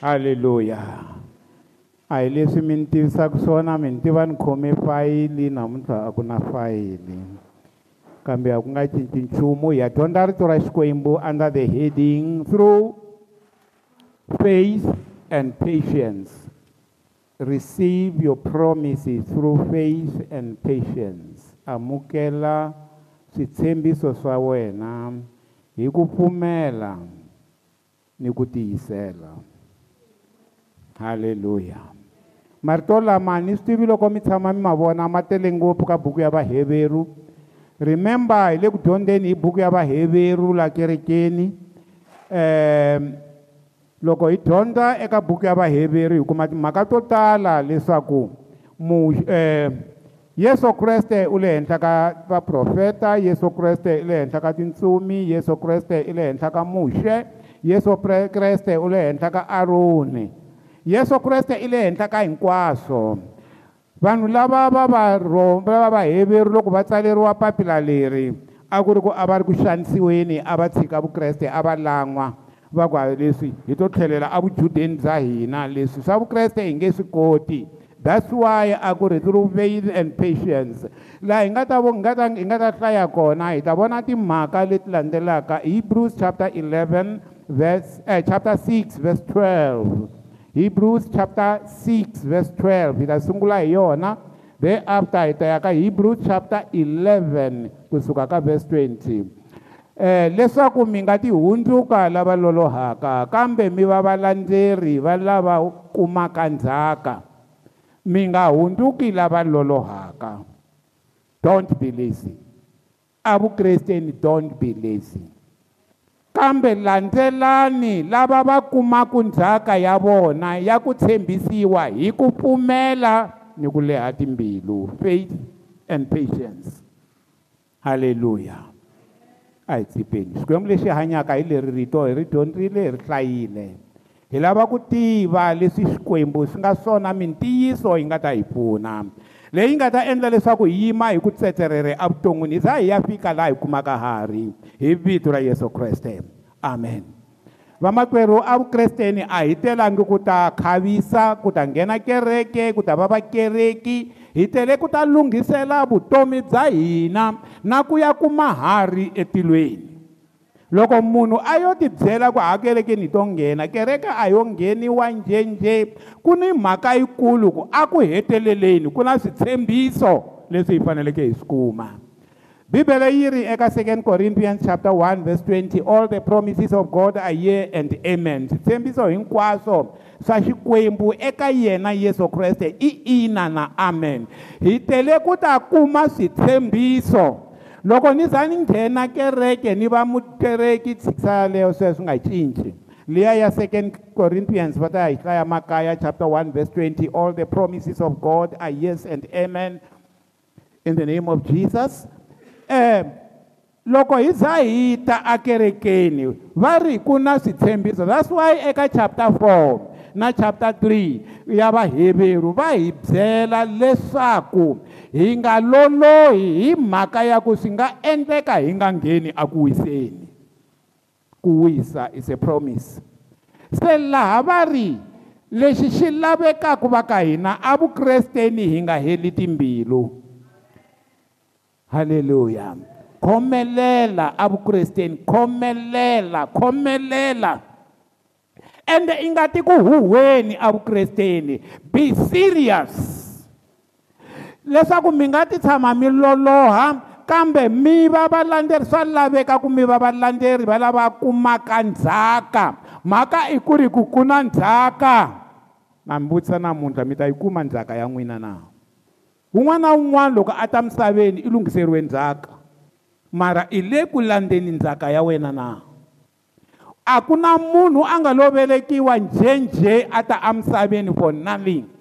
halleluya a hi leswi mi ni tivisaka swona mi ni tiva ni khome fayili namuntlha a ku na fayili. Kambe a ku nga cinci nchumu hi ya dyondza rito ra xikwembu under the heading through faith and patience. Receive your promises through faith and patience. Amukela switshembiso swa wena hi ku pfumela ni ku tiyisela. Halleluya marito lama ni swi tivi loko mi tshama mi ma vona ma tele ngopfu ka buku ya vaheveru remember hi le ku dyondzeni hi buku ya vaheveru la kerekeni. Um loko hi dyondza eka buku ya vaheveru hi kuma timhaka to tala leswaku mu um yesu kreste u le henhla ka vaprofeta yesu kreste u le henhla ka tintsumi yesu kreste u le henhla ka muxe yesu kreste u le henhla ka aroni. Yesu kreste i le henhla ka hinkwaswo. Vanhu lava va va lava va heveri loko va tsaleriwa papila leri a ku ri ku a va ri ku xanisiweni a va tshika vukreste a va lan'wa va ku leswi hi to tlhelela evujudeni bya hina leswi swa vukreste hi nge swi koti. That's why a ku ri through faith and patience. Laha hi nga ta vo hi nga ta hi nga ta hlaya kona hi ta vona timhaka leti landzelaka hebrews chapter 11 verse eh, chapter 6 verse 12 Hebrews chapter 6 verse 12 hi ta sungula hi yona thereafter hi ta ya ka Hebrews chapter 11 kusuka ka verse 20 eh leswaku mi nga ti hundzuka lava lolohaka kambe mi va valandzeri va lava kumaka ndzhaka. Mi nga hundzuki lava lolohaka. Don't be lazy. Avukresteni don't be lazy kambe landzelani lava va kumaka ndzhaka ya vona ya ku tshembisiwa hi ku pfumela ni ku leha timbilu faith and patience. Halleluya a hi tsipeni. Xikwembu lexi hanyaka hi leri rito hi ri dyondzile hi ri hlayile. Hi lava ku tiva leswi xikwembu swi nga swona mintiyiso yi nga ta hi pfuna. Leyi nga ta endla leswaku hi yima hi ku tsetserere evuton'wini hi za hi ya fika laha hi kumaka hari hi vito ra yesu kreste. Amen. Vamakwerhu avukresteni a hi telangi ku ta khavisa ku ta nghena kereke ku ta va vakereki hi tele ku ta lunghisela vutomi bya hina na ku ya kuma hari etilweni. Loko munhu a yo tibyela ku hakelekeni hi to nghena kereke a yo ngheniwa njhenjhe ku ni mhaka yikulu ku a ku heteleleni ku na switshembiso leswi hi faneleke hi swi kuma bibele yi ri eka 2 corinthians chapter 1 verse 20 all the promises of god are ye and amen. Switshembiso hinkwaswo swa xikwembu eka yena yesu kreste i ina na amen. Hi tele ku ta kuma switshembiso. Loko ni za ni nghena kereke ni va mukereki tshikisa leyo sweswo swi nga cinci. Liya ya second corinthians va ta hi hlaya makaya chapter 1 verse 20 all the promises of god are yes and amen. In the name of jesus um loko hi za hi ta akerekeni va ri ku na switshembiso. That's why eka chapter 4 na chapter 3 ya vaheveru va hi byela leswaku hi nga lolohi hi mhaka ya ku swi nga endleka hi nga ngheni eku wiseni. Ku wisa is a promise. Se laha va ri lexi xi lavekaka va ka hina avukresteni hi nga heli timbilu. Halleluya khomelela avukresteni khomelela khomelela. Ende i nga ti ku huhweni avukresteni be serious. Leswaku mi nga ti tshama mi loloha kambe mi va valandzeri swa laveka ku mi va valandzeri va lava kumaka ndzhaka. Mhaka i ku ri ku ku na ndzhaka. Na mi vutisa namuntlha mi ta yi kuma ndzhaka ya n'wina na? Un'wana na un'wana loko a ta misaveni i lunghiseriwe ndzhaka. Mara i le ku landzeni ndzhaka ya wena na? A ku na munhu a nga lo velekiwa njhenjhe a ta emisaveni for nothing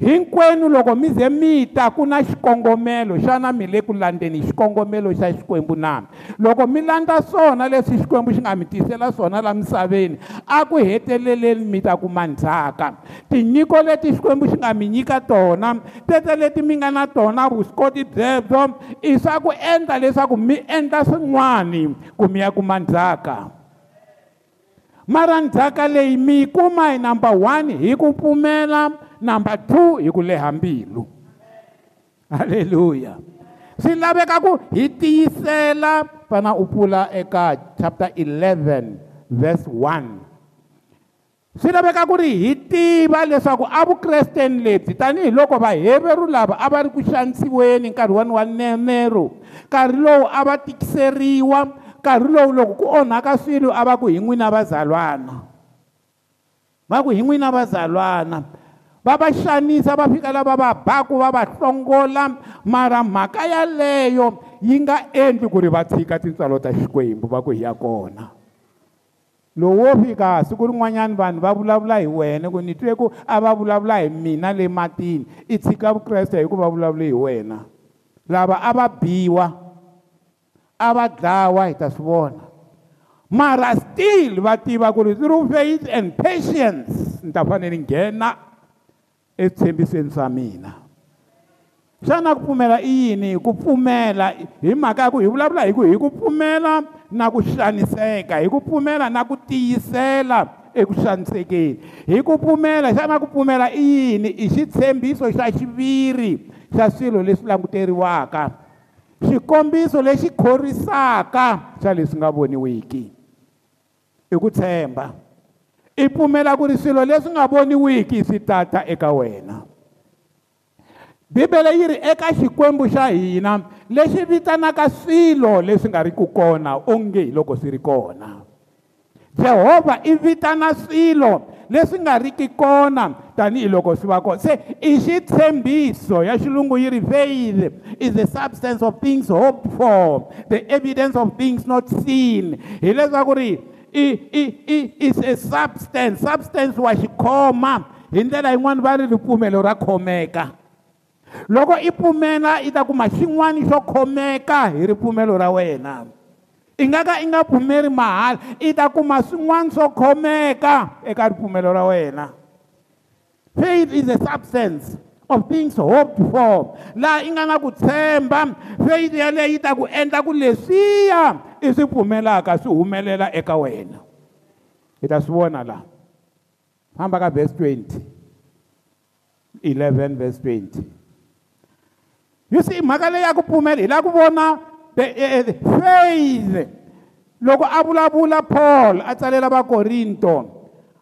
hinkwenu loko mi ze mi ta ku na xikongomelo xana mi le ku landzeni xikongomelo xa xikwembu na? Loko mi landza swona leswi xikwembu xi nga mi tisela swona laha misaveni a ku heteleleni mi ta kuma ndzhaka? Tinyiko leti xikwembu xi nga mi nyika tona tete leti mi nga na tona vuswikoti byebyo i swa ku endla leswaku mi endla swin'wani ku mi ya kuma ndzhaka? Mara ndzhaka leyi mi yi kuma hi number one hi ku pfumela number two hi ku leha mbilu. Halleluya swi laveka ku hi tiyisela fana u pfula eka chapter 11 verse 1 swi laveka ku ri hi tiva leswaku avukresteni lebyi tanihiloko vaheveru lava a va ri ku xanisiweni nkarhi wani wa nenero nkarhi lowu a va tikiseriwa nkarhi lowu loko ku onhaka swilo a va ku hi n'wina vazalwana. Va ku hi n'wina vazalwana va va xanisa va fika lava va baku va va hlongola mara mhaka yaleyo yi nga endli ku ri va tshika tintswalo ta xikwembu va ku hi ya kona. Lowu wo fika siku rin'wanyana vanhu va vulavula hi wena ku ni twe ku a va vulavula hi mina le matini. I tshika vukreste hi ku va vulavule hi wena. Lava a va biwa a va dlawa hi ta swi vona. Mara still va tiva ku ri through faith and patience ni ta fanele nghena etshembisweni swa mina xana ku pfumela i yini ku pfumela hi mhaka ya ku hi vulavula hi ku hi ku pfumela na ku xaniseka hi ku pfumela na ku tiyisela eku xanisekeni hi ku pfumela xana ku pfumela i yini i xitshembiso xa xiviri xa swilo leswi languteriwaka xikombiso lexi khorisaka xa leswi nga voniwiki i ku tshemba i pfumela ku ri swilo leswi nga voniwiki swi tata eka wena. Bibele yi ri eka xikwembu xa hina lexi vitanaka swilo leswi nga ri ku kona onge hi loko swi ri kona. Jehovha i vitana swilo leswi nga riki kona tanihiloko swi va kona. Se i xitshembiso ya xilungu yi ri faith is the substance of things hoped for the evidence of things not seen. Hi leswaku ri i i i is a substance. Substance wa xikhoma hi ndlela yin'wani va ri ripfumelo ra khomeka. Loko i pfumela i ta kuma xin'wana xo khomeka hi ripfumelo ra wena. I nga ka i nga pfumeli mahala i ta kuma swin'wana swo khomeka eka ripfumelo ra wena. Faith is a substance of things hoped for laha i nga na ku tshemba faith yaleyo yi ta ku endla ku leswiya i swi pfumelaka swi humelela eka wena. Hi ta swi vona laha famba ka verse 20 11 verse 20 you see mhaka leyi ya ku pfumela hi lava ku vona the faith. Loko a vulavula paul a tsalela vakorinto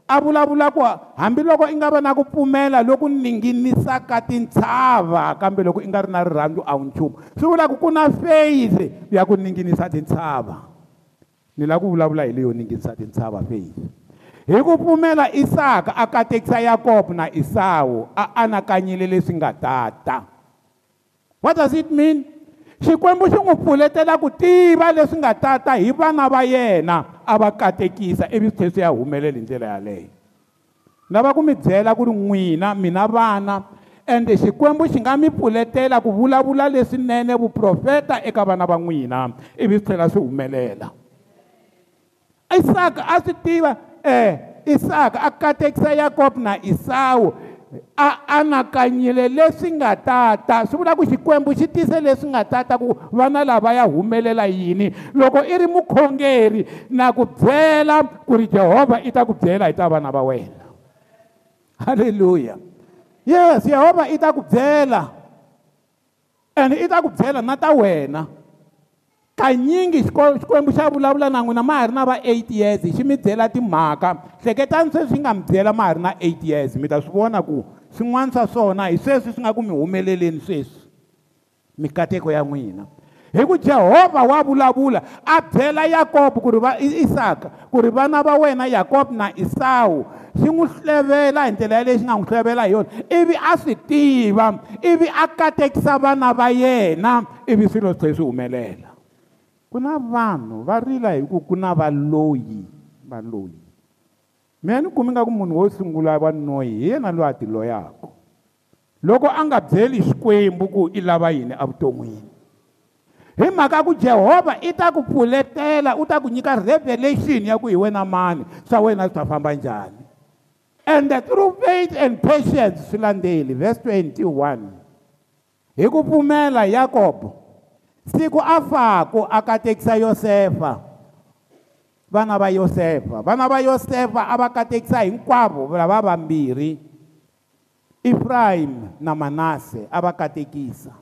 a vulavula ku hambiloko i nga va na ku pfumela loku ninginisaka tintshava kambe loko i nga ri na rirhandzu a wu nchumu. Swi vula ku ku na faith ya ku ninginisa tintshava. Ni lava ku vulavula hi leyo ninginisa tintshava faith hi ku pfumela isaka a katekisa yakobo na isawu a anakanyile leswi nga tata. What does it mean? Xikwembu xi n'wi pfuletela ku tiva leswi nga tata hi vana va yena a va katekisa ivi swi tlhela swi ya humelela hi ndlela yaleyo. Lava ku mi byela ku ri n'wina mina vana ende xikwembu xi nga mi pfuletela ku vulavula leswinene vuprofeta eka vana va n'wina ivi swi tlhela swi humelela. Isaka a swi tiva eh isaka a katekisa yakobo na isawu a anakanyile leswi nga tata. Swi vula ku xikwembu xi tise leswi nga tata ku vana lava ya humelela yini. Loko i ri mukhongeri na ku byela ku ri jehovha i ta ku byela hi ta vana va wena. Halleluya yes jehovha i ta ku byela. And i ta ku byela na ta wena. Kanyingi xikwembu xa vulavula na n'wina ma ha ri na va eight years xi mi byela timhaka. Hleketani sweswi nga mi byela ma ha ri na eight years mi ta swi vona ku swin'wana swa swona hi sweswi swi nga ku mi humeleleni sweswi. Mikateko ya n'wina. Hi ku jehovha wa vulavula a byela yakobo ku ri va isaka ku ri vana va wena yakobo na isawu xi n'wi hlevela hi ndlela yaleyi xi nga n'wi hlevela hi yona. Ivi a swi tiva ivi a katekisa vana va yena ivi swilo swi tlhela swi humelela. Ku na vanhu va rila hi ku ku na valoyi valoyi. Mina ni kumi nga ku munhu wo sungula va noyi hi yena loyi a ti loyaka. Loko a nga byeli xikwembu ku i lava yini evuton'wini? Hi mhaka ku jehovha i ta ku pfuletela u ta ku nyika revelation ya ku hi wena mani swa wena swi ta famba njhani. And through faith and patience swi landzeli verse 21 hi ku pfumela yakobo siku a fako a katekisa yosefa. Vana va yosefa. Vana va yosefa a va katekisa hinkwavo lava vambirhi. Efrayim na manase a va katekisa.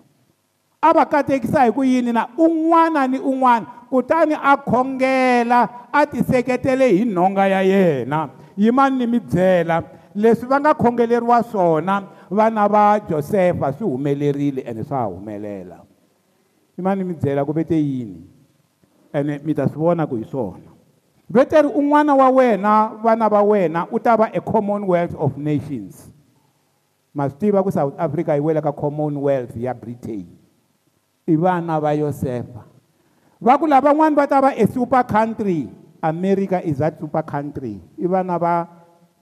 A va katekisa hi ku yini na un'wana ni un'wana kutani a khongela a tiseketele hi nhonga ya yena. Yimani ni mi byela? Leswi va nga khongeleriwa swona vana va josefa swi humelerile ene swa ha humelela. Yimani mi byela ku vete yini? Ene mi ta swi vona ku hi swona. Veteri un'wana wa wena vana va wena u ta va a commonwealth of nations. Ma swi tiva ku south africa yi wele ka commonwealth ya britain. I vana va yosefa. Va ku lavan'wani va ta va a super country. America is that super country. I vana va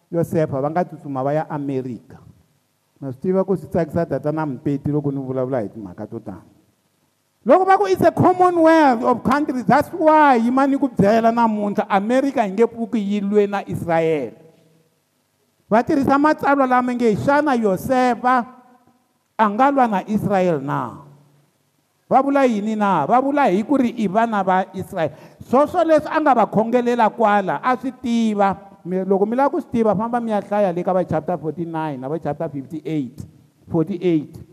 yosefa va nga tsutsuma va ya america. Ma swi tiva ku swi tsakisa tatana mpeti loko ni vulavula hi timhaka to tani loko va ku it's a commonwealth of countries that's why yima ni ku byela namuntlha america yi nge pfuki yi lwe na israyele va tirhisa matsalwa lama nge xana yosefa a nga lwa na israyele na? Va vula yini na? Va vula hi ku ri i vana va israyele swoswo leswi a nga va khongelela kwala a swi tiva. Loko mi lava ku swi tiva famba mi ya hlaya le ka va chapter 49 na va chapter 58 48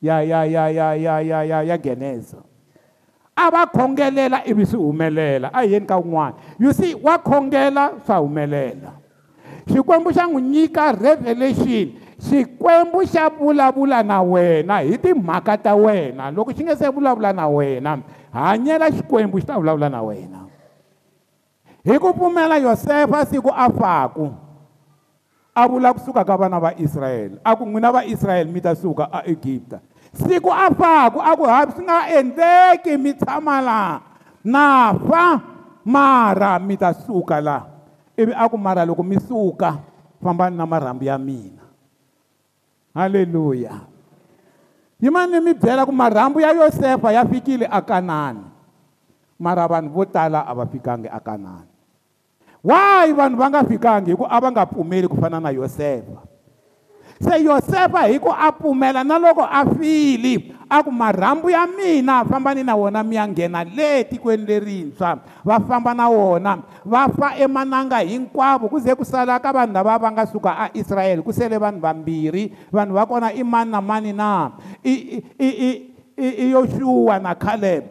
ya ya ya ya ya ya ya ya geneza. A va khongelela ivi swi humelela a yeni ka un'wana you see wa khongela swa humelela xikwembu xa n'wi nyika revelation xikwembu xa vulavula na wena hi timhaka ta wena. Loko xi nge se vulavula na wena hanyela xikwembu xi ta vulavula na wena. Hi ku pfumela yosefa siku a faku a vula kusuka ka vana va israyele a ku n'wina va israyele mi ta suka a egipta siku a faku a ku hayi swi nga endleki mi tshama laha na fa mara mi ta suka laha ivi a ku mara loko mi suka fambani na marhambu ya mina. Halleluya yimani mi byela ku marhambu ya yosefa ya fikile a kanani mara vanhu vo tala a va fikangi a kanani why vanhu va nga fikangi hi ku a va nga pfumeli ku fana na yosefa. Se yosefa hi ku a pfumela na loko a fili a ku marhambu ya mina fambani na wona mi ya nghena le tikweni lerintshwa. Va famba na wona va fa emananga hinkwavo ku ze ku sala ka vanhu lava va nga suka a israyele ku sele vanhu vambirhi vanhu va kona i mani na mani na? I i i i yoshuwa na caleb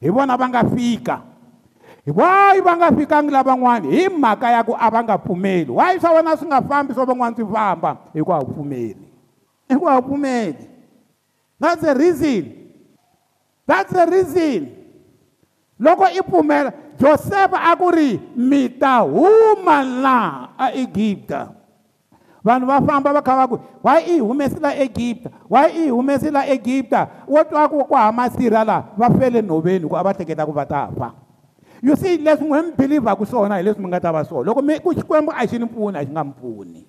hi vona va nga fika why va nga fikangi lavan'wani hi mhaka ya ku a va nga pfumeli why swa wena swi nga fambi swa van'wana swi famba hi ku a wu pfumeli hi ku a wu pfumeli that's the reason. That's the reason. Loko i pfumela josefa a ku ri mi ta huma laha a egipta vanhu va famba va kha va ku why i humesi la egipta why i humesi la egipta wo twa ku ku hama sirha laha va fele nhoveni ku a va hleketa ku va ta fa you see leswi n'we mi bhilivhaku swona hi leswi mi nga ta va swona loko mi ku xikwembu a xi ni pfuni a xi nga mi pfuni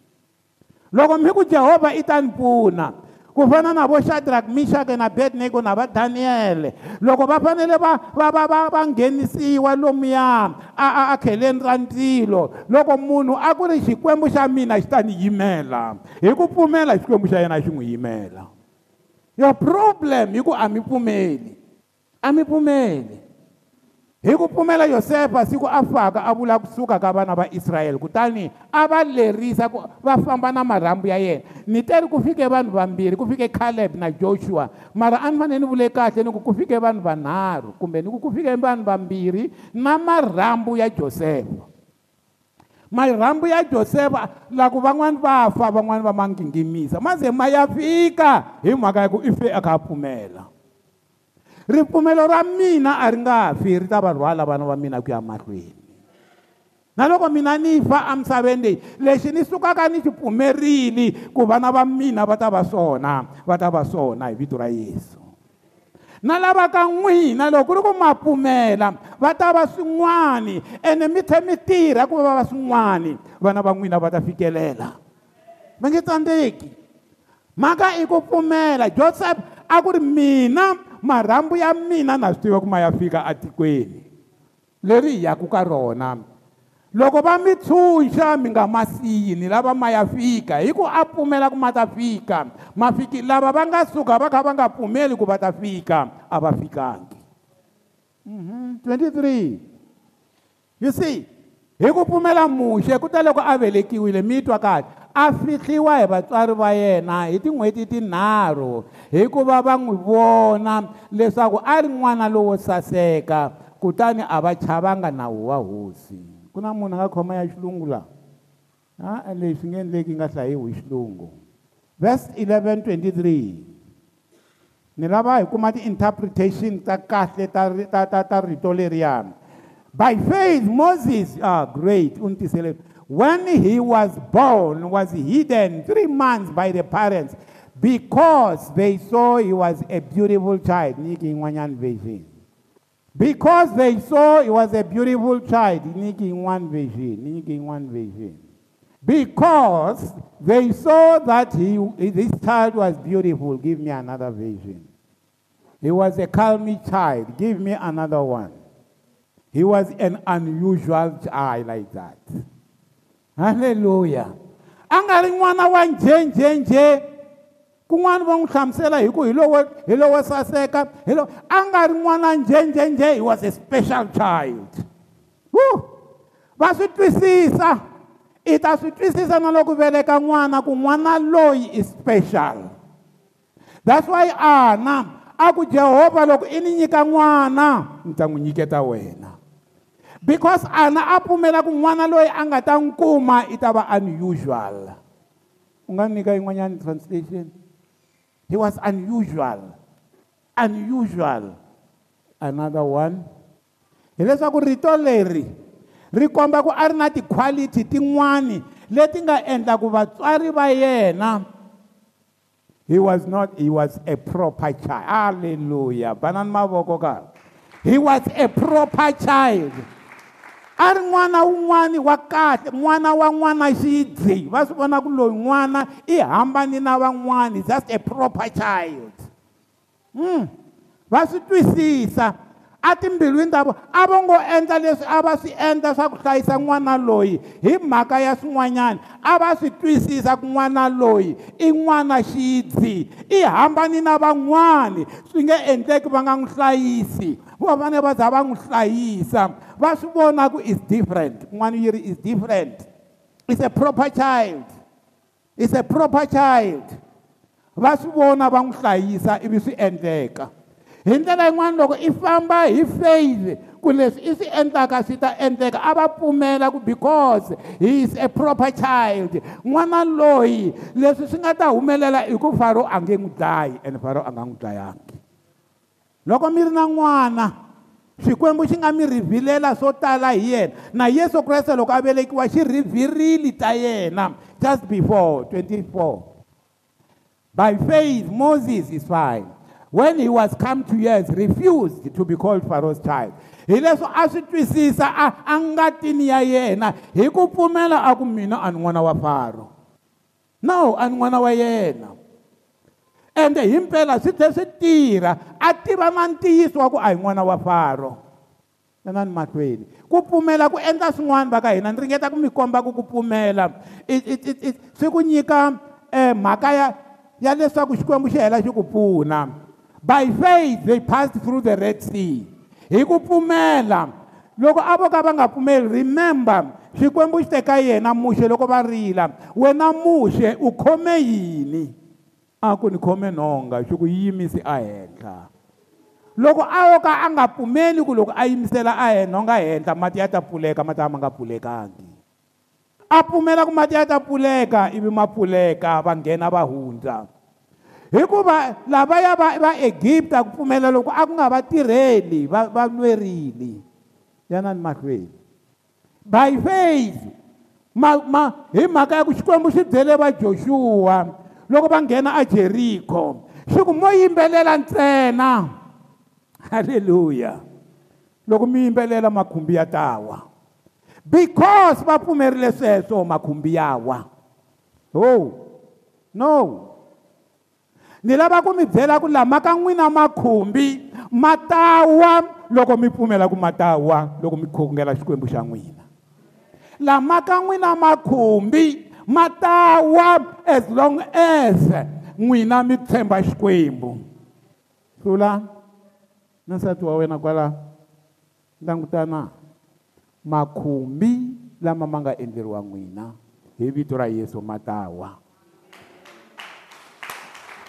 loko mi ku jehovha i ta ni pfuna ku fana na vo shadrak mishake na bednego na va daniyele loko va fanele va va va va va nghenisiwa lomuya a a kheleni ra ndzilo loko munhu a ku ri xikwembu xa mina xi ta ni yimela. Hi ku pfumela xikwembu xa yena xi n'wi yimela. Your problem hi ku a mi pfumeli. A mi pfumeli. Hi ku pfumela yosefa siku a faka a vula kusuka ka vana va israyele kutani a va lerisa ku va famba na marhambu ya yena. Ni teri ku fike vanhu vambirhi ku fike caleb na joshua. Mara a ni fanele ni vule kahle ni ku ku fike vanhu vanharhu kumbe ni ku ku fike vanhu vambirhi na marhambu ya josefa marhambu ya josefa loko van'wani va fa van'wani va ma ngingimisa ma ze ma ya fika hi mhaka ya ku i fe a kha a pfumela ripfumelo ra mina a ri nga fi ri ta va rhwala vana va mina ku ya mahlweni. Na loko mina ni fa emisaveni leyi lexi ni sukaka ni xi pfumerile ku vana va mina va ta va swona va ta va swona hi vito ra yesu. Na lava ka n'wina loko ku ri ku ma pfumela va ta va swin'wani ene mi tlhe mi tirha ku va va swin'wani vana va n'wina va ta fikelela. Va nge tsandzeki mhaka i ku pfumela joseph a ku ri mina marhambu ya mina na swi tiva ku ma ya fika atikweni. Leri hi yaku ka rona. Loko va mi tshunxa mi nga ma siyi ni lava ma ya fika hi ku a pfumela ku ma ta fika. Ma fiki lava va nga suka va kha va nga pfumeli ku va ta fika a va fikangi. Mm -hmm. 23 you see hi ku pfumela muxe ku ta loko a velekiwile mi twa kahle. A fihliwa hi vatswari va yena hi tin'hweti tinharhu hikuva va n'wi vona leswaku a ri n'wana lowo saseka kutani a va chavanga nawu wa hosi. Ku na munhu a nga khoma ya xilungu laha? A leswi nge endleki nga hlayiwi hi xilungu. Verse 11 23 ni lava hi kuma ti-interpretation ta kahle ta ta ta ta rito leriyani by faith moses ah great u ni tisele when he was born was hidden three months by the parents because they saw he was a beautiful child. Because they saw he was a beautiful child. Because they saw that he, this child was beautiful. Give me another version he was a calm child. Give me another one. He was an unusual child like that halleluya a nga ri n'wana wa njhenjhenjhe kun'wana va n'wi hlamusela hi ku hi lowo hi lowo saseka hi lo a nga ri n'wana njhenjhenjhe he was a special child. Wu va swi twisisa. I ta swi twisisa na loko veleka n'wana ku n'wana loyi i special. That's why ana a ku jehovha loko i ni nyika n'wana ni ta n'wi nyiketa wena because ana a pfumela ku n'wana loyi a nga ta n'wi kuma i ta va unusual. U nga nyika yin'wanyana translation? He was unusual. Unusual. Another one. Hileswaku rito leri ri komba ku a ri na ti-quality tin'wani leti nga endla ku vatswari va yena. He was not he was a proper child. Halleluya banani mavoko ka. He was a proper child a ri n'wana wun'wani wa kahle n'wana wa n'wana xidzi. Va swi vona ku loyi n'wana i hambani na van'wani just a proper child. Mm. va swi twisisa. A timbilwini ta vo a va ngo endla leswi a va swi endla swa ku hlayisa n'wana loyi. Hi mhaka ya swin'wanyana a va swi twisisa ku n'wana loyi i n'wana xidzi. I hambani na van'wani swi nge endleki va nga n'wi hlayisi vo vane va za va n'wi hlayisa va swi vona ku is different. N'wana yi ri is different? Is a proper child. Is a proper child. Va swi vona va n'wi hlayisa ivi swi endleka. Hi ndlela yin'wana loko i famba hi faith ku leswi i swi endlaka swi ta endleka. A va pfumela ku because he is a proper child. N'wana loyi? Leswi swi nga ta humelela hi ku faro a nge n'wi dlayi and faro a nga n'wi dlayangi loko mi ri na n'wana xikwembu xi nga mi rhivhilela swo tala hi yena. Na yesu kreste loko a velekiwa xi rhivhirile ta yena just before 24 by faith moses is fine. When he was come to years refused to be called pharaoh's child. Hi leswi a swi twisisa a a ngatini ya yena hi ku pfumela a ku mina a ni n'wana wa faro no a ni n'wana wa yena ende hi mpela swi tlhe swi tirha a tiva na ntiyiso wa ku a hi n'wana wa faro yanani mahlweni. Ku pfumela ku endla swin'wana va ka hina ni ringeta ku mi komba ku ku pfumela. Swi ku nyika um mhaka ya ya leswaku xikwembu xi hela xi ku pfuna. By faith they passed through the red sea. Hi ku pfumela loko a vo ka va nga pfumeli remember xikwembu xi teka yena muxe loko va rila. Wena muxe u khome yini? A ku ni khome nhonga xi ku yimisi ehenhla loko a wo ka a nga pfumeli ku loko a yimisela a nhonga henhla mati ya ta pfuleka mati ma nga pfulekangi a pfumela ku mati ya ta pfuleka ivi ma pfuleka va nghena va hundza hikuva lavaya va va egipta ku pfumela loko a ku nga va tirheli va va lwerile yanani mahlweni? By faith ma ma hi mhaka ya ku xikwembu xi byele va joshua loko va nghena a jeriko xi ku mo yimbelela ntsena. Halleluya loko mi yimbelela makhumbi ya tawa because va pfumerile sweswo makhumbi ya wa oh no. Ni lava ku mi byela ku lama ka n'wina makhumbi ma ta wa loko mi pfumela ku ma ta wa loko mi khongela xikwembu xa n'wina lama ka n'wina makhumbi ma ta wa as long as n'wina mi tshemba xikwembu hlula na nsati wa wena kwala. Langutana makhumbi lama ma nga endleriwa n'wina hi vito ra yesu matawa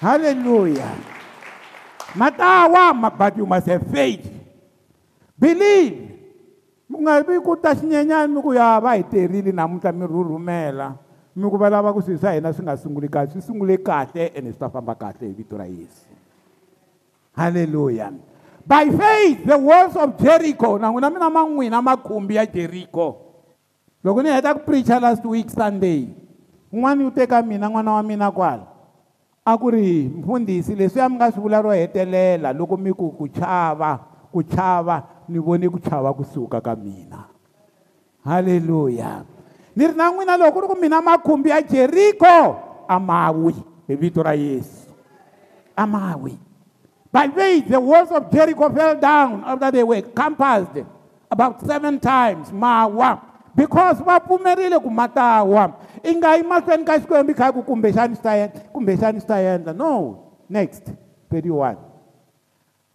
halleluya matawa but you must have faith. Believe. Ku nga vi ku ta xinyenyani mi ku ya va hi terile namuntlha mi rhurhumela mi ku va lava ku swilo swa hina swi nga sunguli kahle swi sungule kahle ene swi ta famba kahle hi vito ra yesu. Halleluya by faith the walls of jericho na n'wina mina ma n'wina makhumbi ya jericho. Loko ni heta ku preacha last week sunday un'wana u teka mina n'wana wa mina kwala. A ku ri mfundhisi leswiya mi nga swi vula ro hetelela loko mi ku ku chava ku chava ni vone ku chava kusuka ka mina. Halleluya ni ri na n'wina loko ku ri ku mina makhumbi ya jeriko a mawi hi vito ra yesu. A mawi. By faith the walls of jericho fell down after they were compassed about seven times mawa. Because va pfumerile ku matawa. I nga yi mahlweni ka xikwembu i kha ku kumbexani swi ta endla kumbexani swi ta endla. No next 31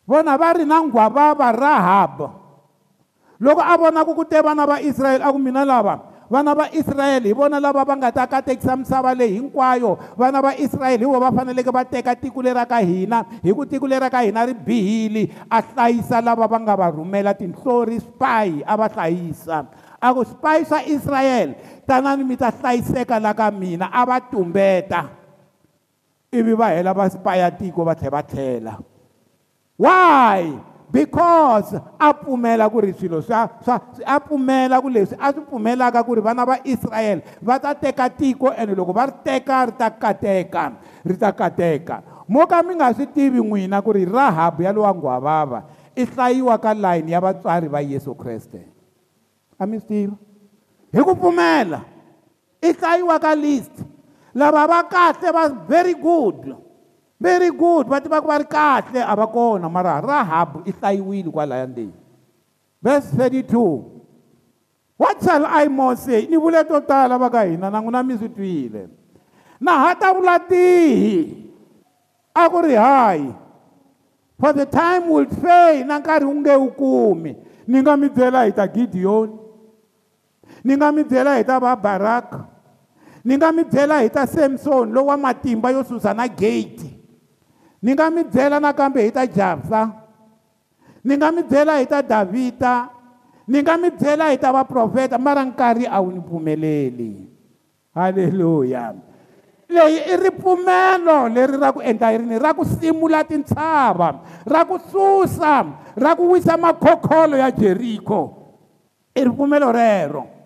vona va ri na nghwavava rahab. Loko a vona ku ku te vana va israyele a ku mina lava vana va israyele hi vona lava va nga ta katekisa misava leyi hinkwayo. Vana va israyele hi vo va faneleke va teka tiko leri ra ka hina. Hi ku tiko leri ra ka hina ri bihile a hlayisa lava va nga va rhumela tinhlori spy a va hlayisa. A ku spy swa israyele tanani mi ta hlayiseka la ka mina a va tumbeta. Ivi va hela va spaya tiko va tlhela va tlhela. Why? Because a pfumela ku ri swilo swa swa a pfumela ku leswi a swi pfumelaka ku ri vana va israyele va ta teka tiko ene loko va ri teka ri ta kateka ri ta kateka. Mo ka mi nga swi tivi n'wina ku ri rahabu ya lowa nghwavava i hlayiwa ka layini ya vatswari va yesu kreste. A mi swi tiva? Hi ku pfumela i hlayiwa ka list. Lava va kahle va very good very good. Va tiva ku va ri kahle a va kona mara rahabu i hlayiwile kwalaya ndzeni verse 32 what shall i more say? Ni vule to tala va ka hina na n'wina mi swi twile na ha ta vula tihi a ku ri hayi for the time will fail na nkarhi wu nge wu kumi ni nga mi byela hi ta gidiyoni ni nga mi byela hi ta va baraka ni nga mi byela hi ta samson lowu wa matimba yo susa na gate. Ni nga mi byela nakambe hi ta jafsa. Ni nga mi byela hi ta davhida. Ni nga mi byela hi ta vaprofeta mara nkarhi a wu ni pfumeleli. Halleluya leyi i ripfumelo leri ra ku endla yini ra ku simula tintshava ra ku susa ra ku wisa makhokholo ya jeriko. I ripfumelo rero.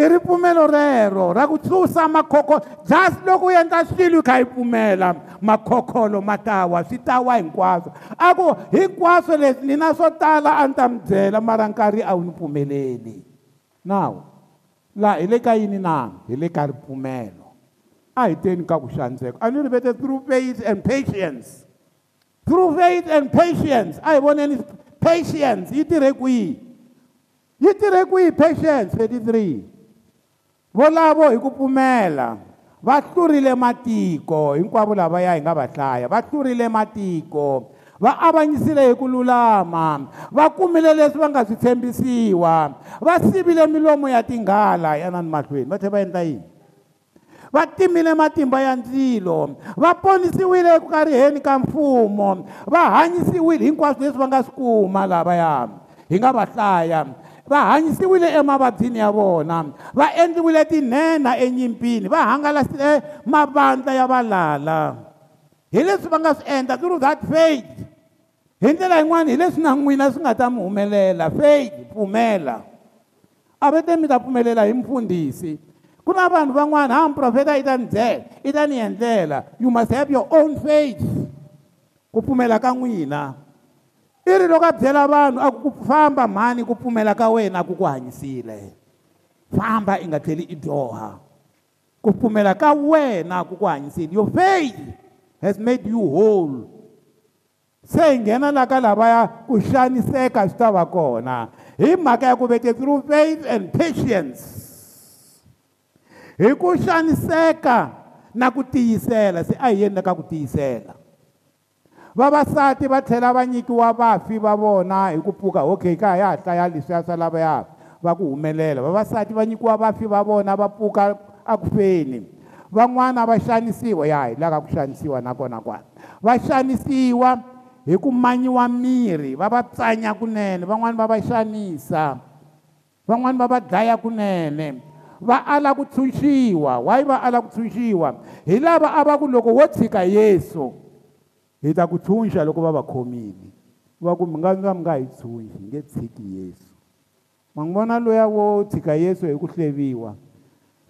I ripfumelo rero ra ku susa makhokholo just loko u endla swilo u kha yi pfumela makhokholo ma tawa swi tawa hinkwaswo a ku hinkwaswo leswi ni na swo tala a ni ta mi byela mara nkarhi a wu ni pfumeleli now laha hi le ka yini na? Hi le ka ripfumelo a hi teni ka ku xaniseka a ni ri vete through faith and patience. Through faith and patience. A hi voneni patience yi tirhe kwihi yi tirhe kwihi patience 33 volavo hi ku pfumela. Va hlurile matiko hinkwavo lavaya hi nga va hlaya va hlurile matiko va avanyisile hi ku lulama va kumile leswi va nga swi tshembisiwa va sivile milomo ya tinghala yanani mahlweni. Va tlhela va endla yini? Va timile matimba ya ndzilo va ponisiwile eku kariheni ka mfumo va hanyisiwile hinkwaswo leswi va nga swi kuma lavaya hi nga va hlaya va hanyisiwile emavabyini ya vona va endliwile tinhenha enyimpini va hangalasile mavandla ya valala. Hi leswi va nga swi endla through that faith. Hi ndlela yin'wana hi leswi na n'wina swi nga ta mi humelela faith pfumela. A va te mi ta pfumelela hi mfundhisi ku na vanhu van'wana ha muprofeta i ta ni byela i ta ni endlela. You must have your own faith. Ku pfumela ka n'wina i ri loko a byela vanhu a ku famba mhani ku pfumela ka wena ku ku hanyisile famba i nga tlheli i dyoha ku pfumela ka wena ku ku hanyisile your faith has made you whole. Se hi nghena la ka lavaya ku xaniseka swi ta va kona hi mhaka ya ku vete through faith and patience. Hi ku xaniseka na ku tiyisela se a hi yeni ka ku tiyisela vavasati va tlhela va nyikiwa vafi va vona hi ku pfuka okay ka ha ya hlaya leswiya swa lavaya va ku humelela. Vavasati va nyikiwa vafi va vona va pfuka akufeni van'wana va xanisiwa ya hi la ka ku xanisiwa nakona kwala. Va xanisiwa hi ku manyiwa miri va va tsanya kunene. Van'wani va va xanisa van'wani va va dlaya kunene. Va ala ku tshunxiwa why va ala ku tshunxiwa hi lava a va ku loko wo tshika yesu hi ta ku tshunxa loko va va khomile. Va ku mi nga nga mi nga hi tshunxi hi nge tshiki yesu. Ma n'wi vona loya wo tshika yesu hi ku hleviwa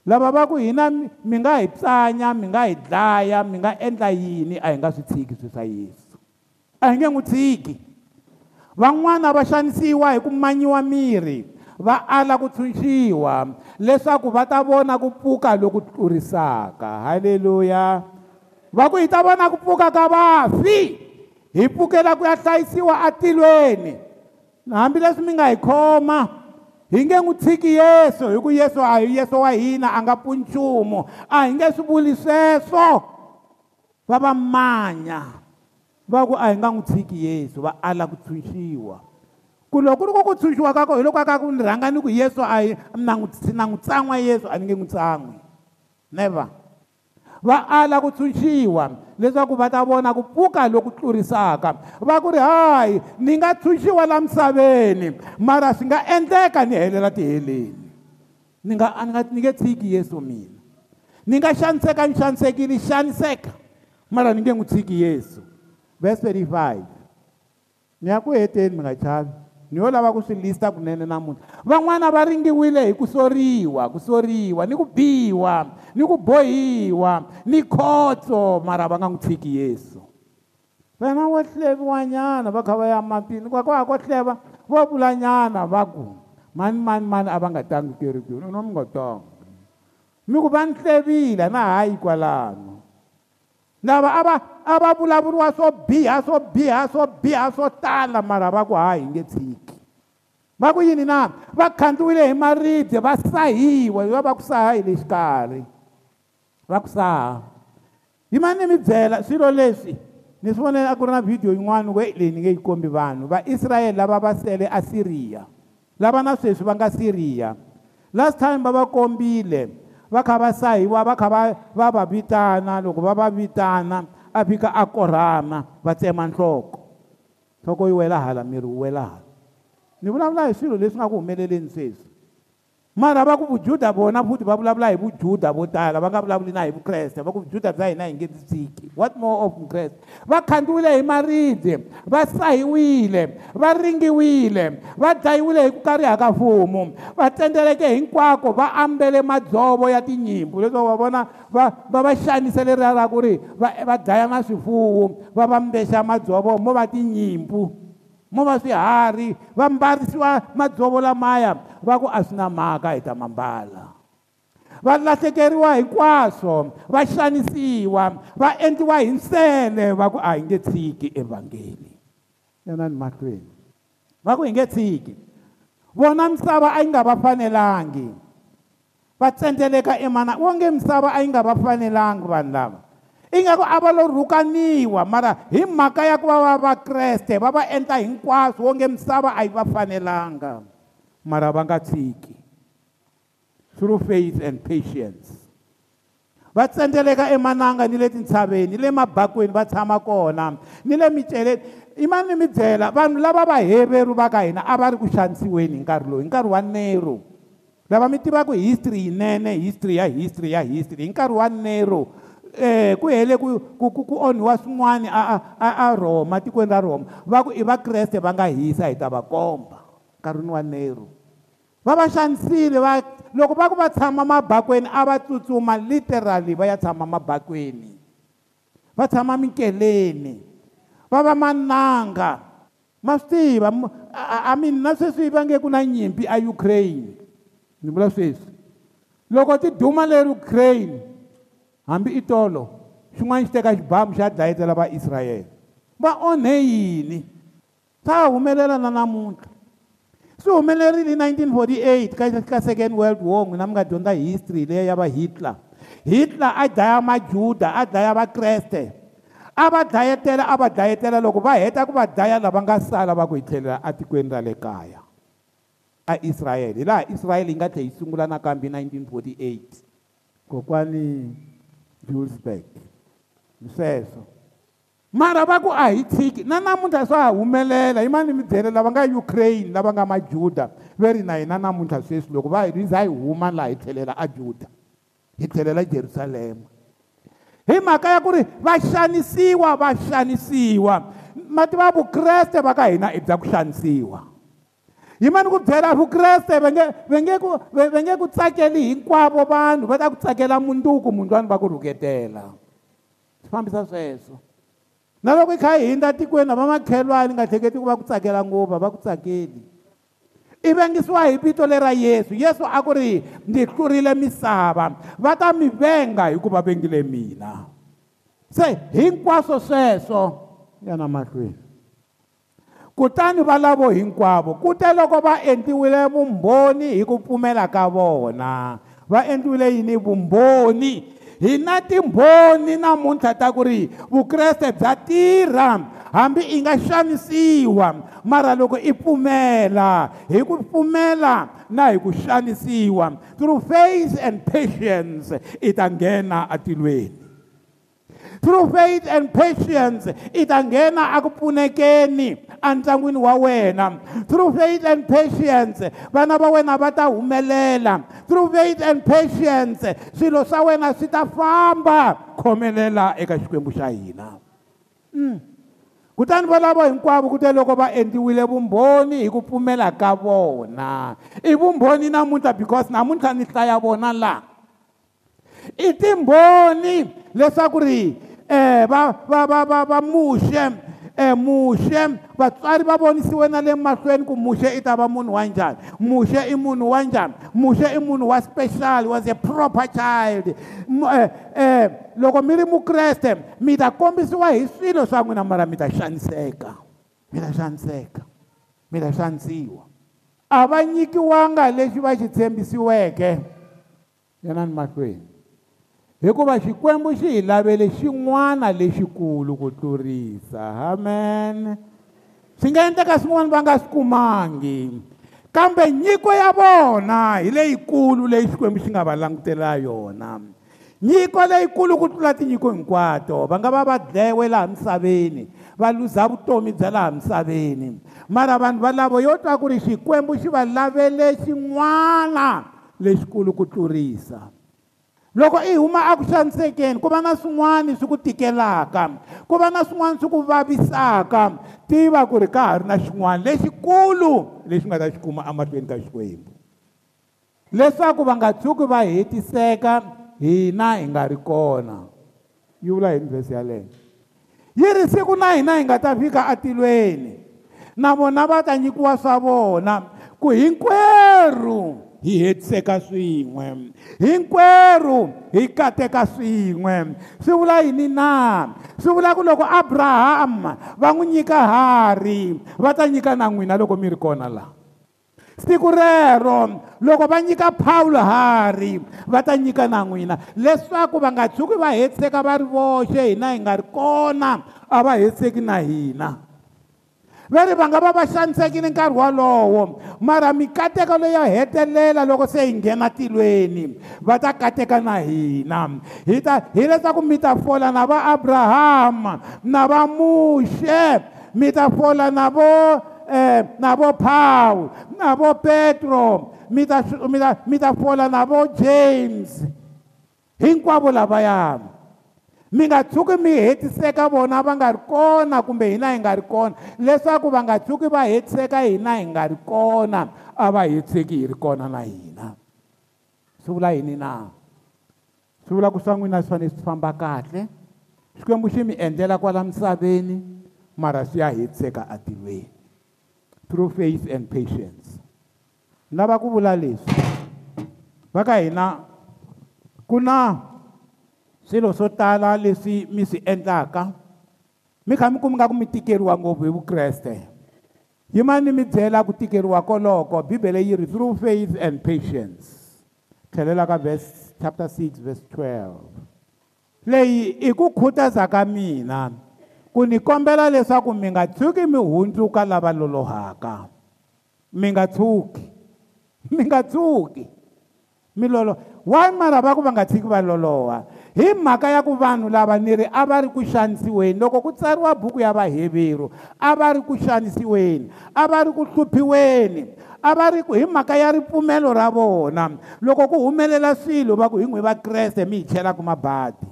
lava va ku hina mi nga hi tsanya mi nga hi dlaya mi nga endla yini? A hi nga swi tshiki swi swa yesu. A hi nge n'wi tshiki van'wana va xanisiwa hi ku manyiwa miri va ala ku tshunxiwa leswaku va ta vona ku pfuka loku tlurisaka halleluya va ku hi ta vona ku pfuka ka vafi. Hi pfukela ku ya hlayisiwa atilweni. Hambileswi mi nga hi khoma hi nge n'wi tshiki yesu hi ku yesu a hi yesu wa hina a nga pfuni nchumu a hi nge swi vuli sweswo. Va va manya va ku a hi nga n'wi tshiki yesu va ala ku tshunxiwa ku loko ku ri ku ku tshunxiwa ka ko hi loko a ka ku ni rhanga ni ku yesu a na n'wi tsan'wa yesu a ni nge n'wi tsan'wi. Never. Va ala ku tshunxiwa leswaku va ta vona ku pfuka loku tlurisaka. Va ku ri hayi ni nga tshunxiwa la misaveni mara swi nga endleka ni helela tiheleni ni nga ni nga ni nge tshiki yesu mina. Ni nga xaniseka ni xanisekile xaniseka mara ni nge n'wi tshiki yesu. Verse 35 ni ya ku heteni mi nga chavi. Ni yo lava ku swi lista kunene namuntlha. Van'wana va ringiwile hi ku soriwa ku soriwa ni ku biwa ni ku bohiwa ni khotso mara va nga n'wi tshiki yesu. Vana wo hleviwanyana va kha va ya matini kwa kwa ko hleva vo vulanyana va ku mani mani mani a va nga tangi kerekeni no mi nga tangi. Mi ku va ni hlevile na hayi kwalano. Lava a va a va vulavuriwa swo biha swo biha swo biha swo tala mara va ku hayi nge tshiki va ku yini na? Va khandziwile hi maribye va sahiwa va va ku saha hi le xikarhi va ku saha hi mani mi byela swilo leswi ni swi vonile a ku ri na vhidiyo yin'wana we leyi ni nge yi kombi vanhu vaisrayele lava va sele asiriya lava na sweswi va nga siriya last time va va kombile va kha va sahiwa va kha va va va vitana loko va va vitana a fika a korhama va tsema nhloko. Nhloko yi wela hala miri wu wela hala. Ni vulavula hi swilo leswi nga ku humeleleni sweswi. Mara va ku vujuda vona futhi va vulavula hi vujuda vo tala va nga vulavuli na hi vukreste va ku vujuda bya hina hi nge byi tshiki what more of vukreste va khandziwile hi maribye va sahiwile va ringiwile va dlayiwile hi ku kariha ka mfumo va tsendeleke hinkwako va ambele madzovo ya tinyimpfu leswaku va vona va va va xanise leriya ra ku ri va va dlaya na swifuwo va va mbexa madzovo mo va tinyimpfu mo va swiharhi va mbarisiwa madzovo lamaya va ku a swi na mhaka hi ta mambala. Va lahlekeriwa hinkwaswo va xanisiwa va endliwa hi nsele va ku a hi nge tshiki evhangeli. Yanani mahlweni. Va ku hi nge tshiki. Vona misava a yi nga va fanelangi. Va tsendeleka emana wonge misava a yi nga va fanelangi vanhu lava. Ingaku a va lo rhukaniwa mara hi mhaka ya ku va va vakreste va va endla hinkwaswo wonge misava a yi va fanelanga mara va nga tshiki through faith and patience. Va tsendeleka emananga ni le tintshaveni le mabakweni va tshama kona. Ni le miceleni i mani mi byela vanhu lava va heveru va ka hina a va ri ku xanisiweni hi nkarhi lowu hi nkarhi wa nero. Lava mi tivaka history yinene history ya history ya history hi nkarhi wa nero. Eh ku hele ku ku ku onhiwa swin'wana a a a Roma tikweni ra Roma. Va ku i vakreste va nga hisa hi ta va komba nkarhini wa nero. Va va xanisile va loko va ku va tshama mabakweni a va tsutsuma literally va ya tshama mabakweni. Va tshama mikeleni. Va va mananga. Ma swi tiva i mean na sweswi va nge ku na nyimpi a Ukraine. Ni vula sweswi. Loko ti duma le Ukraine hambi i tolo xin'wana xi teka xibamu xa dlayetela vaisrayele va onhe yini? Swa humelela na namuntlha. Swi humelerile hi 1948 ka ka second world war n'wina mi nga dyondza history leyi ya va hitler. Hitler a dlaya majuda a dlaya vakreste a va dlayetela a va dlayetela loko va heta ku va dlaya lava nga sala va ku hi tlhelela etikweni ra le kaya. A israyele laha israyele yi nga tlhe yi sungula nakambe 1948 kokwani julesburg sweswo mara va ku a hi tshiki na namuntlha swa ha humelela yimani mi byele lava nga ukraine lava nga majuda. Ve ri na hina namuntlha sweswi loko va hi za hi huma laha hi tlhelela a juda hi tlhelela jerusalema hi mhaka ya ku ri va xanisiwa va xanisiwa mativa vukreste va ka hina i bya ku xanisiwa yimani ku byela vukreste va nge va nge ku va nge ku tsakeli hinkwavo vanhu va ta ku tsakela munduku mundwani va ku rhuketela swi fambisa sweswo na loko hi kha hi hindza tikweni na vamakhelwani nga hleketi ku va ku tsakela ngopfu va ku tsakeli i vengisiwa hi vito lera yesu. Yesu a ku ri ndzi hlurile misava va ta mi venga hikuva vengile mina. Se hinkwaswo sweswo yana mahlweni. Kutani valavo hinkwavo ku te loko va endliwile vumbhoni hi ku pfumela ka vona. Va endliwile yini vumbhoni? Hi na timbhoni namuntlha ta ku ri vukreste bya tirha hambi i nga xanisiwa. Mara loko i pfumela hi ku pfumela na hi ku xanisiwa. Through faith and patience i ta nghena atilweni through faith and patience i ta nghena aku pfunekeni entlangwini wa wena. Through faith and patience vana va wena va ta humelela. Through faith and patience swilo swa wena swi ta famba khomelela eka xikwembu xa hina. Mm. kutani valavo hinkwavo ku te loko va endliwile vumbhoni hi ku pfumela ka vona. I vumbhoni namuntlha because namuntlha ni hlaya vona laha i timbhoni leswaku ri eh va va va va va muxe eh muxe vatswari va vonisiwe na le mahlweni ku muxe i ta va munhu wa njhani? Muxe i munhu wa njhani? Muxe i munhu wa special was a proper child. Eh, eh loko mi ri mukreste mi ta kombisiwa hi swilo swa n'wina mara mi ta xaniseka. Mi ta xaniseka. Mi ta xanisiwa. A va nyikiwanga lexi va xi tshembisiweke. Yanani mahlweni? Hikuva xikwembu xi hi lavele xin'wana lexikulu ku tlurisa. Amen. Swi nga endleka swin'wana va nga swi kumangi. Kambe nyiko ya vona hi leyikulu leyi xikwembu xi nga va langutela yona. Nyiko leyikulu ku tlula tinyiko hinkwato va nga va va dlewe laha misaveni va luza vutomi bya laha misaveni. Mara vanhu valavo yo twa ku ri xikwembu xi va lavele xin'wana lexikulu ku tlurisa. Loko i huma eku xanisekeni ku va na swin'wana swi ku tikelaka ku va na swin'wana swi ku vavisaka tiva ku ri ka ha ri na xin'wana lexikulu lexi nga ta xi kuma emahlweni ka xikwembu. Leswaku va nga tshuki va hetiseka hina hi nga ri kona. Yi vula hi vhesi yaleyo yi ri siku na hina hi nga ta fika atilweni na vona va ta nyikiwa swa vona ku hinkwerhu hi hetiseka swin'we hinkwerhu hi kateka swin'we. Swi vula yini na? Swi vula ku loko abrahama va n'wi nyika hari va ta nyika na n'wina loko mi ri kona laha siku rero loko va nyika paulo hari va ta nyika na n'wina. Leswaku va nga tshuki va hetiseka va ri voxe hina hi nga ri kona a va hetiseki na hina va ri va nga va va xanisekile nkarhi wolowo. Mara mikateko leyo hetelela loko se hi nghena tilweni va ta kateka na hina. Hi ta hi leswaku mi ta fola na va abrahama na va muxe mi ta fola na vo eh, na vo pawu na vo petro mi ta mi ta mi ta fola na vo james. Hinkwavo lavaya mi nga tshuki mi hetiseka vona va nga ri kona kumbe hina hi nga ri kona leswaku va nga tshuki va hetiseka hina hi nga ri kona a va hetiseki hi ri kona na hina. Swi vula yini na? Swi vula ku swa n'wina swi fanele swi famba kahle. Xikwembu xi mi endlela kwala misaveni mara swi ya hetiseka atilweni. Through faith and patience. Ni lava ku vula leswi. Va ka hina ku na swilo swo tala leswi mi swi endlaka. Mi kha mi kumi nga ku mi tikeriwa ngopfu hi vukreste. Yimani mi byela ku tikeriwa koloko? Bibele yi ri through faith and patience. Tlhelela ka verse chapter 6 verse 12 leyi i ku khutaza ka mina ku ni kombela leswaku mi nga tshuki mi hundzuka lava lolohaka. Mi nga tshuki. Mi nga tsuki mi lolo why mara va ku va nga tshiki va loloha? Hi mhaka ya ku vanhu lava ni ri a va ri ku xanisiweni. Loko ku tsariwa buku ya vaheveru a va ri ku xanisiweni a va ri ku hluphiweni a va ri hi mhaka ya ripfumelo ra vona. Loko ku humelela swilo va ku hi n'wi vakreste mi hi chelaka mabadi.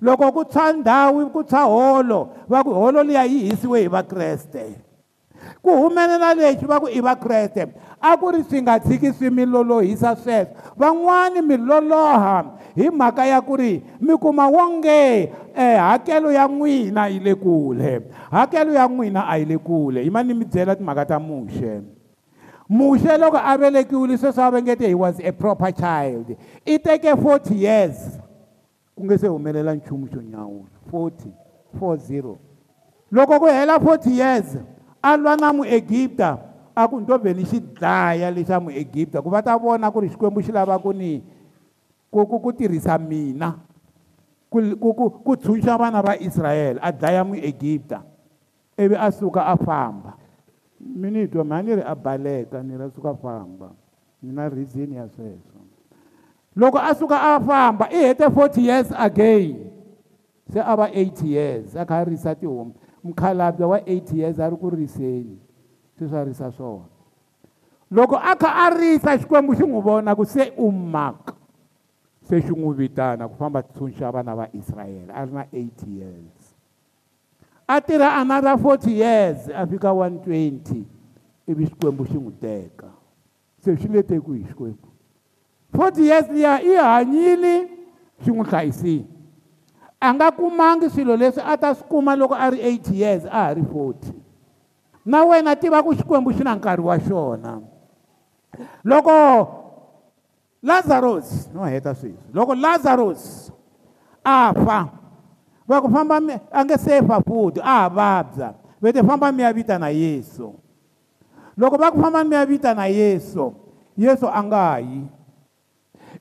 Loko ku tshwa ndhawu ku tshwa holo va ku holo liya yi hisiwe hi vakreste ku humelela lexi va ku i vakreste a ku ri swi nga tshiki swi mi lolohisa sweswo van'wani mi loloha hi mhaka ya ku ri mi kuma wonge eh, hakelo ya n'wina yi le kule. Hakelo ya n'wina a yi le kule. Yima ni mi byela timhaka ta muxe muxe loko a velekiwile sweswo a va nge te he was a proper child. I teke forty years. Ku nge se humelela nchumu xo nyawula. Forty four zero. Loko ku hela forty years a lwa na muegipta a ku nto vheli xi dlaya lexa muegipta ku va ta vona ku ri xikwembu xi lava ku ni ku ku ku tirhisa mina ku ku ku ku tshunxa vana va Israyele a dlaya muEgipta ivi a suka a famba. Mi ni twa mhani ri a baleka ni ra suka famba. Ni na reason ya sweswo. Loko a suka a famba i hete 40 years again. Se a va 80 years a kha a risa tihomu mukhalabye wa 80 years a ri ku riseni swi swa risa swona. Loko a kha a risa xikwembu xi n'wi vona ku se u maka se xi n'wi vitana ku famba tshunxa vana va israyele a ri na 80 years. A tirha another 40 years a fika 120 ivi xikwembu xi n'wi teka. Se xi le teku hi xikwembu. 40 years liya i hanyile xi n'wi hlayisile a nga kumangi swilo leswi a ta swi kuma loko a ri 80 years a ha ri 40 na wena tiva ku xikwembu xi na nkarhi wa xona. Loko lazarus no heta sweswi loko lazarus a fa va ku famba a nge se fa futhi a ha vabya ve te famba mi ya vita na yesu. Loko va ku famba mi ya vita na yesu yesu a nga yi.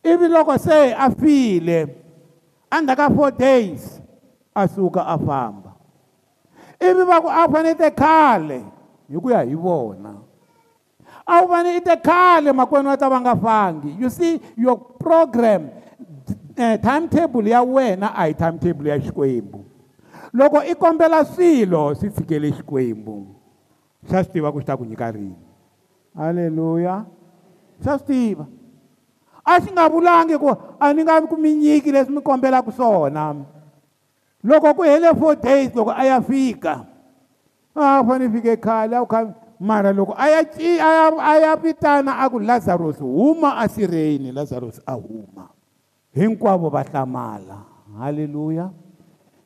Ivi loko se a file endzhaku ka four days. A suka a famba ivi va ku a fanete khale hi ku ya hi vona a wu fane i te khale makwenu va ta va nga fangi you see your program eh, timetable ya wena a hi timetable ya xikwembu loko i kombela swilo swi tshikele xikwembu xa swi tiva ku xi ta ku nyika rini. Halleluya xa swi tiva a xi nga vulangi ku a ni nga ku mi nyiki leswi mi kombelaka swona loko ku hele four days loko a ya fika a fane fike khale a wu kha mara loko a ya a ya vitana a ku lazarus huma asirheni lazarus a huma hinkwavo va hlamala halleluya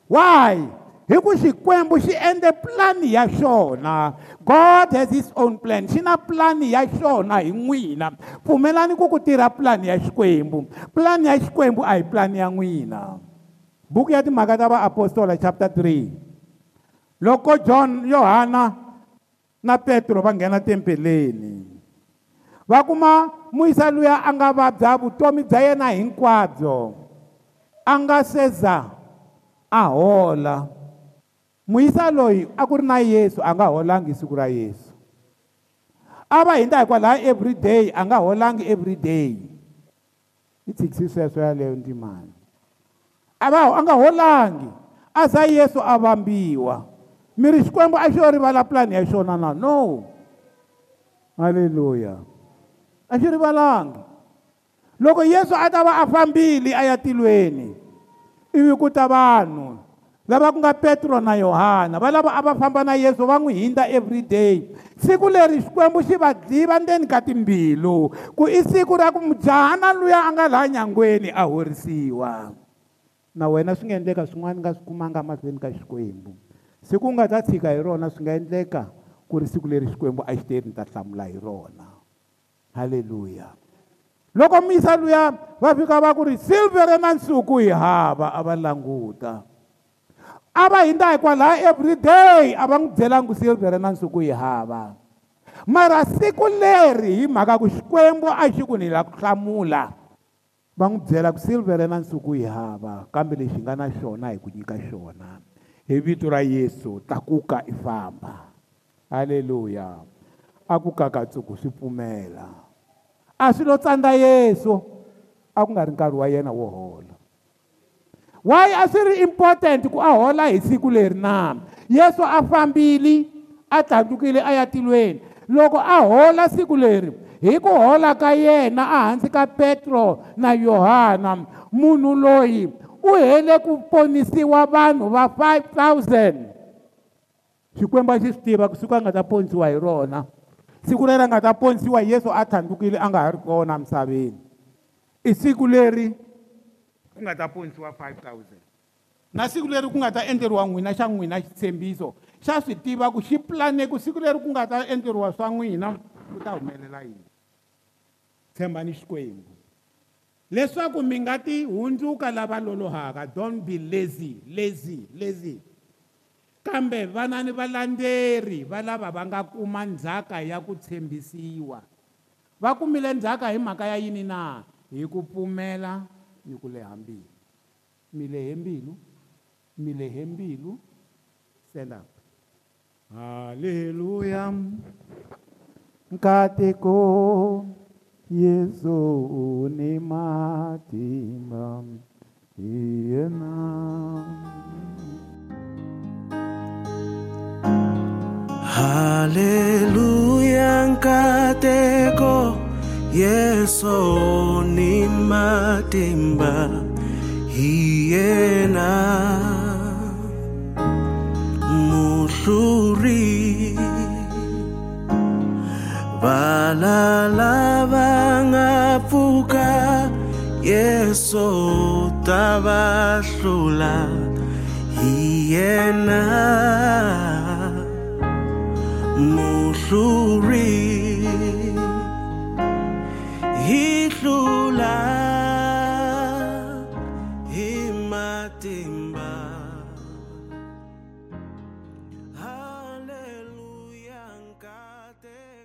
why? Hi ku xikwembu xi endle plani ya xona. God has his own plan. Xi na plani ya xona hi n'wina. Pfumelani ku ku tirha plani ya xikwembu. Plani ya xikwembu a hi plani ya n'wina. Buku ya timhaka ta vaapostola chapter 3 loko john yohana na petro va nghena tempeleni va kuma muyisa luya a nga vabya vutomi bya yena hinkwabyo. A nga seza a hola muyisa loyi a ku ri na yesu a nga holangi siku ra yesu. A va hindza hikwalaho every day a nga holangi every day. Yi tshikisi sweswo yaleyo ntimani a va a nga holangi. A za yesu a vambiwa. Mi ri xikwembu a xo rivala pulani ya xona na? No. Halleluya a xi rivalangi loko yesu a ta va a fambile a ya tilweni ivi ku ta vanhu. Lava ku nga petro na yohana va lava a va famba na yesu va n'wi hindza every day. Siku leri xikwembu xi va dliva ndzeni ka timbilu ku i siku ra ku mujahana luya a nga laha nyangweni a horisiwa. Na wena swi nga endleka swin'wana nga swi kumanga mahlweni ka xikwembu. Siku u nga ta tshika hi rona swi nga endleka ku ri siku leri xikwembu a xi te ni ta hlamula hi rona. Halleluya loko misa luya va fika va ku ri silvere na nsuku hi hava a va languta. A va hindza hikwalaho everyday a va n'wi byelanga ku silvere na nsuku hi hava mara siku leri hi mhaka ku xikwembu a xi ku ni la ku hlamula va n'wi byela ku silvere na nsuku hi hava kambe lexi nga na xona hi ku nyika xona hi vito ra yesu tlakuka i famba halleluya a ku kakatsuku swi pfumela a swi lo tsandza yesu a ku nga ri nkarhi wa yena wo hola why a swi ri important ku a hola hi siku leri na? Yesu a fambile a tlandlukile a ya tilweni. Loko a hola siku leri hi ku hola ka yena ehansi ka petro na yohana munhu loyi u hele ku ponisiwa vanhu va 5000 xikwembu a xi swi tiva kusuka a nga ta ponisiwa hi rona. Siku leri a nga ta ponisiwa yesu a thandlukile a nga ha ri kona misaveni i siku leri ku nga ta ponisiwa 5000 na siku leri ku nga ta endleriwa n'wina xa n'wina xitshembiso xa swi tiva ku xi plane ku siku leri ku nga ta endleriwa swa n'wina ku ta humelela yini? Tshembani xikwembu. Leswaku mi nga ti hundzuka lava lolohaka don't be lazy lazy lazy. Kambe vana ni valandzeri va lava va nga kuma ndzhaka ya ku tshembisiwa. Va kumile ndzhaka hi mhaka ya yini na? Hi ku pfumela ni ku leha mbilu mi lehe mbilu mi lehe mbilu stand up. Haleluya nkateko yesu ni matimba hi yena Haleluya nkateko Yeso ni matimba hiyena muhluri valala va nga pfuka Yeso ta va hlula hiyena muhluri hidlula